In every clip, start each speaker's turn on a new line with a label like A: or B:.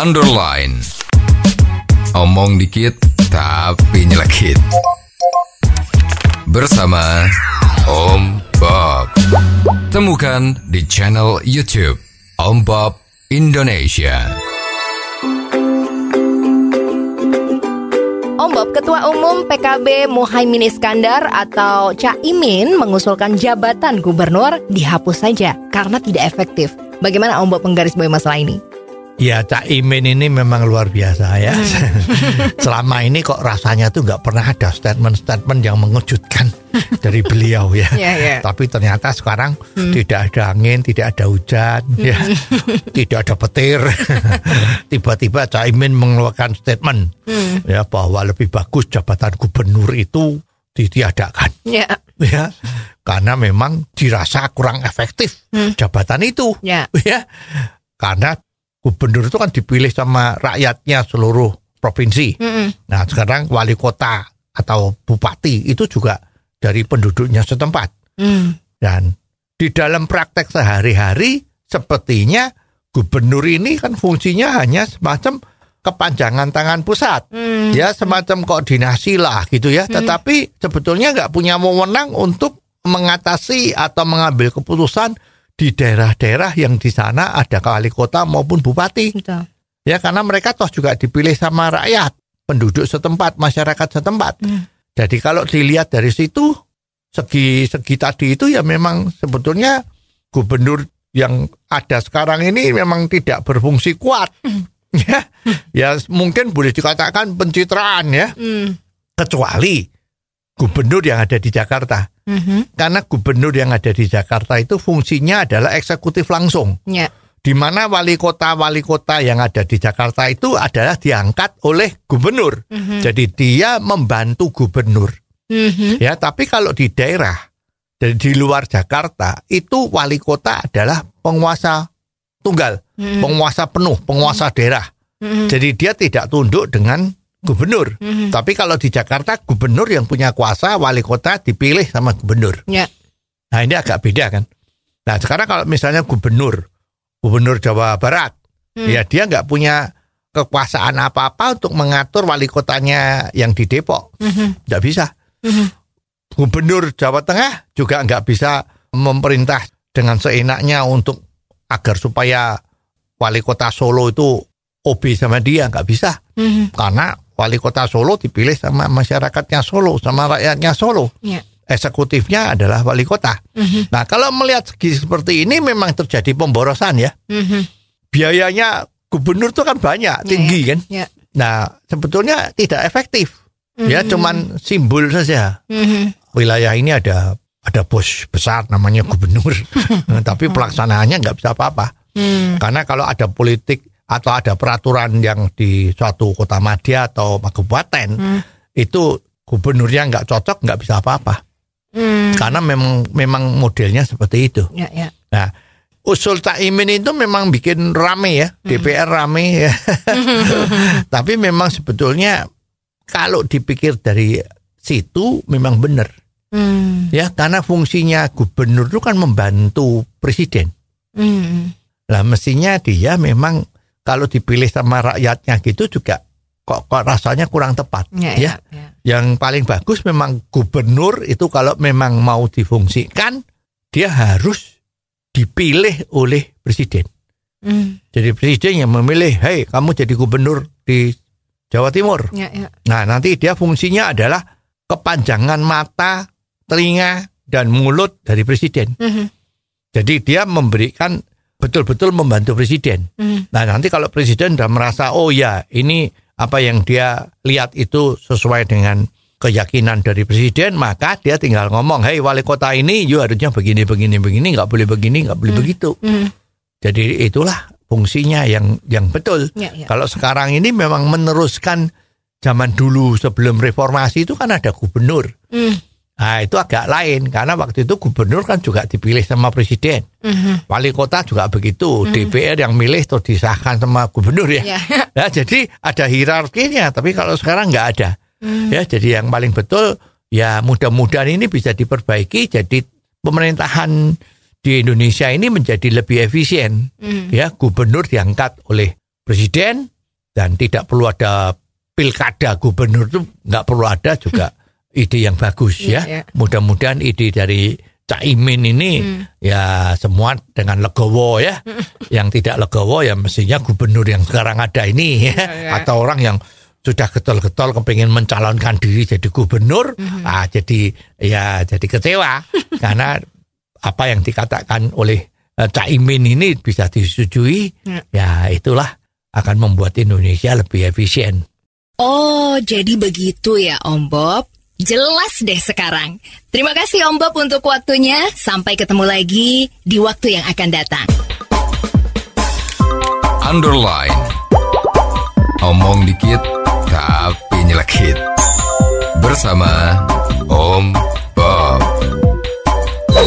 A: underline. Omong dikit tapi nyelekit. Bersama Om Bob. Temukan di channel YouTube Om Bob Indonesia.
B: Om Bob, Ketua Umum PKB Muhaimin Iskandar atau Caimin mengusulkan jabatan gubernur dihapus saja karena tidak efektif. Bagaimana Om Bob menggarisbawahi masalah ini?
C: Ya Cak Imin ini memang luar biasa ya. Selama ini kok rasanya tuh nggak pernah ada statement-statement yang mengejutkan dari beliau ya.
B: Ya, ya.
C: Tapi ternyata sekarang tidak ada angin, tidak ada hujan, ya, tidak ada petir. Tiba-tiba Cak Imin mengeluarkan statement ya bahwa lebih bagus jabatan gubernur itu ditiadakan
B: Ya,
C: ya karena memang dirasa kurang efektif jabatan itu
B: ya.
C: ya karena gubernur itu kan dipilih sama rakyatnya seluruh provinsi
B: Mm-mm.
C: nah sekarang wali kota atau bupati itu juga dari penduduknya setempat
B: Hmm.
C: dan di dalam praktek sehari-hari sepertinya gubernur ini kan fungsinya hanya semacam kepanjangan tangan pusat
B: Hmm.
C: ya semacam koordinasi lah gitu ya tetapi sebetulnya nggak punya wewenang untuk mengatasi atau mengambil keputusan di daerah-daerah yang di sana ada wali kota maupun bupati
B: Betul.
C: ya karena mereka toh juga dipilih sama rakyat penduduk setempat masyarakat setempat
B: Hmm.
C: jadi kalau dilihat dari situ segi segi tadi itu ya memang sebetulnya gubernur yang ada sekarang ini memang tidak berfungsi kuat ya ya mungkin boleh dikatakan pencitraan ya
B: Hmm.
C: kecuali gubernur yang ada di Jakarta
B: Mhm.
C: karena gubernur yang ada di Jakarta itu fungsinya adalah eksekutif langsung
B: Ya.
C: di mana wali kota wali kota yang ada di Jakarta itu adalah diangkat oleh gubernur
B: Mhm.
C: jadi dia membantu gubernur
B: Mhm.
C: ya tapi kalau di daerah dari di luar Jakarta itu wali kota adalah penguasa tunggal
B: Mhm.
C: penguasa penuh penguasa daerah
B: Mhm.
C: jadi dia tidak tunduk dengan gubernur
B: Mhm.
C: tapi kalau di Jakarta gubernur yang punya kuasa wali kota dipilih sama gubernur
B: Ya.
C: nah ini agak beda kan nah sekarang kalau misalnya gubernur gubernur Jawa Barat
B: Hmm.
C: ya dia nggak punya kekuasaan apa-apa untuk mengatur wali kotanya yang di Depok
B: Mhm.
C: nggak bisa
B: Mhm.
C: gubernur Jawa Tengah juga nggak bisa memerintah dengan seenaknya untuk agar supaya wali kota Solo itu OB sama dia nggak bisa
B: Mhm.
C: karena wali kota Solo dipilih sama masyarakatnya Solo sama rakyatnya Solo
B: Ya.
C: eksekutifnya adalah wali kota
B: Mhm.
C: nah kalau melihat segi seperti ini memang terjadi pemborosan ya
B: Mhm.
C: biayanya gubernur itu kan banyak tinggi kan
B: Ya.
C: nah sebetulnya tidak efektif ya
B: Mhm.
C: cuman simbol saja
B: Mhm.
C: wilayah ini ada ada bos besar namanya gubernur, Nah, tapi pelaksanaannya nggak bisa apa-apa.
B: Hmm.
C: Karena kalau ada politik atau ada peraturan yang di suatu kota madya atau kabupaten
B: Hmm.
C: itu gubernurnya nggak cocok nggak bisa apa-apa.
B: Hmm.
C: Karena memang memang modelnya seperti itu.
B: Ya, ya.
C: Nah, usul Cak Imin itu memang bikin rame ya, DPR rame ya. Tapi memang sebetulnya kalau dipikir dari situ memang benar.
B: Hmm.
C: ya karena fungsinya gubernur itu kan membantu presiden
B: Hmm.
C: lah mestinya dia memang kalau dipilih sama rakyatnya gitu juga kok, kok rasanya kurang tepat
B: Ya,
C: ya
B: ya. ya.
C: yang paling bagus memang gubernur itu kalau memang mau difungsikan dia harus dipilih oleh presiden
B: Hmm.
C: jadi presiden yang memilih hei kamu jadi gubernur di Jawa Timur
B: Ya, ya.
C: Nah, nanti dia fungsinya adalah kepanjangan mata, telinga, dan mulut dari presiden.
B: Mhm.
C: Jadi dia memberikan betul-betul membantu presiden.
B: Hmm.
C: Nah, nanti kalau presiden sudah merasa, oh ya, ini apa yang dia lihat itu sesuai dengan keyakinan dari presiden, maka dia tinggal ngomong, hei wali kota ini, you harusnya begini, begini, begini, nggak boleh begini, nggak boleh begitu.
B: Hmm.
C: Jadi itulah fungsinya yang yang betul.
B: Ya, ya.
C: Kalau sekarang ini memang meneruskan zaman dulu sebelum reformasi itu kan ada gubernur.
B: Hmm.
C: Nah itu agak lain karena waktu itu gubernur kan juga dipilih sama presiden.
B: Mhm.
C: Wali kota juga begitu. DPR yang milih terus disahkan sama gubernur ya.
B: Ya.
C: Nah, jadi ada hierarkinya. Tapi kalau sekarang nggak ada.
B: Hmm.
C: Ya jadi yang paling betul ya mudah-mudahan ini bisa diperbaiki. Jadi pemerintahan di Indonesia ini menjadi lebih efisien.
B: Hmm.
C: Ya gubernur diangkat oleh presiden dan tidak perlu ada pilkada gubernur itu nggak perlu ada juga ide yang bagus
B: Iya,
C: ya.
B: iya.
C: Mudah-mudahan ide dari Cak Imin ini
B: Hmm.
C: ya semua dengan legowo ya. Yang tidak legowo ya mestinya gubernur yang sekarang ada ini ya.
B: Iya, iya.
C: Atau orang yang sudah getol-getol kepingin mencalonkan diri jadi gubernur,
B: Hmm.
C: ah jadi ya jadi kecewa karena apa yang dikatakan oleh eh, Cak Imin ini bisa disetujui,
B: Ya.
C: ya itulah akan membuat Indonesia lebih efisien.
B: Oh, jadi begitu ya Om Bob. Jelas deh sekarang. Terima kasih Om Bob untuk waktunya. Sampai ketemu lagi di waktu yang akan datang.
A: Underline. Omong dikit tapi nyelekit. Bersama Om Bob.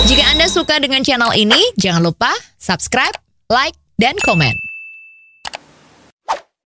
B: Jika Anda suka dengan channel ini, jangan lupa subscribe, like, dan komen.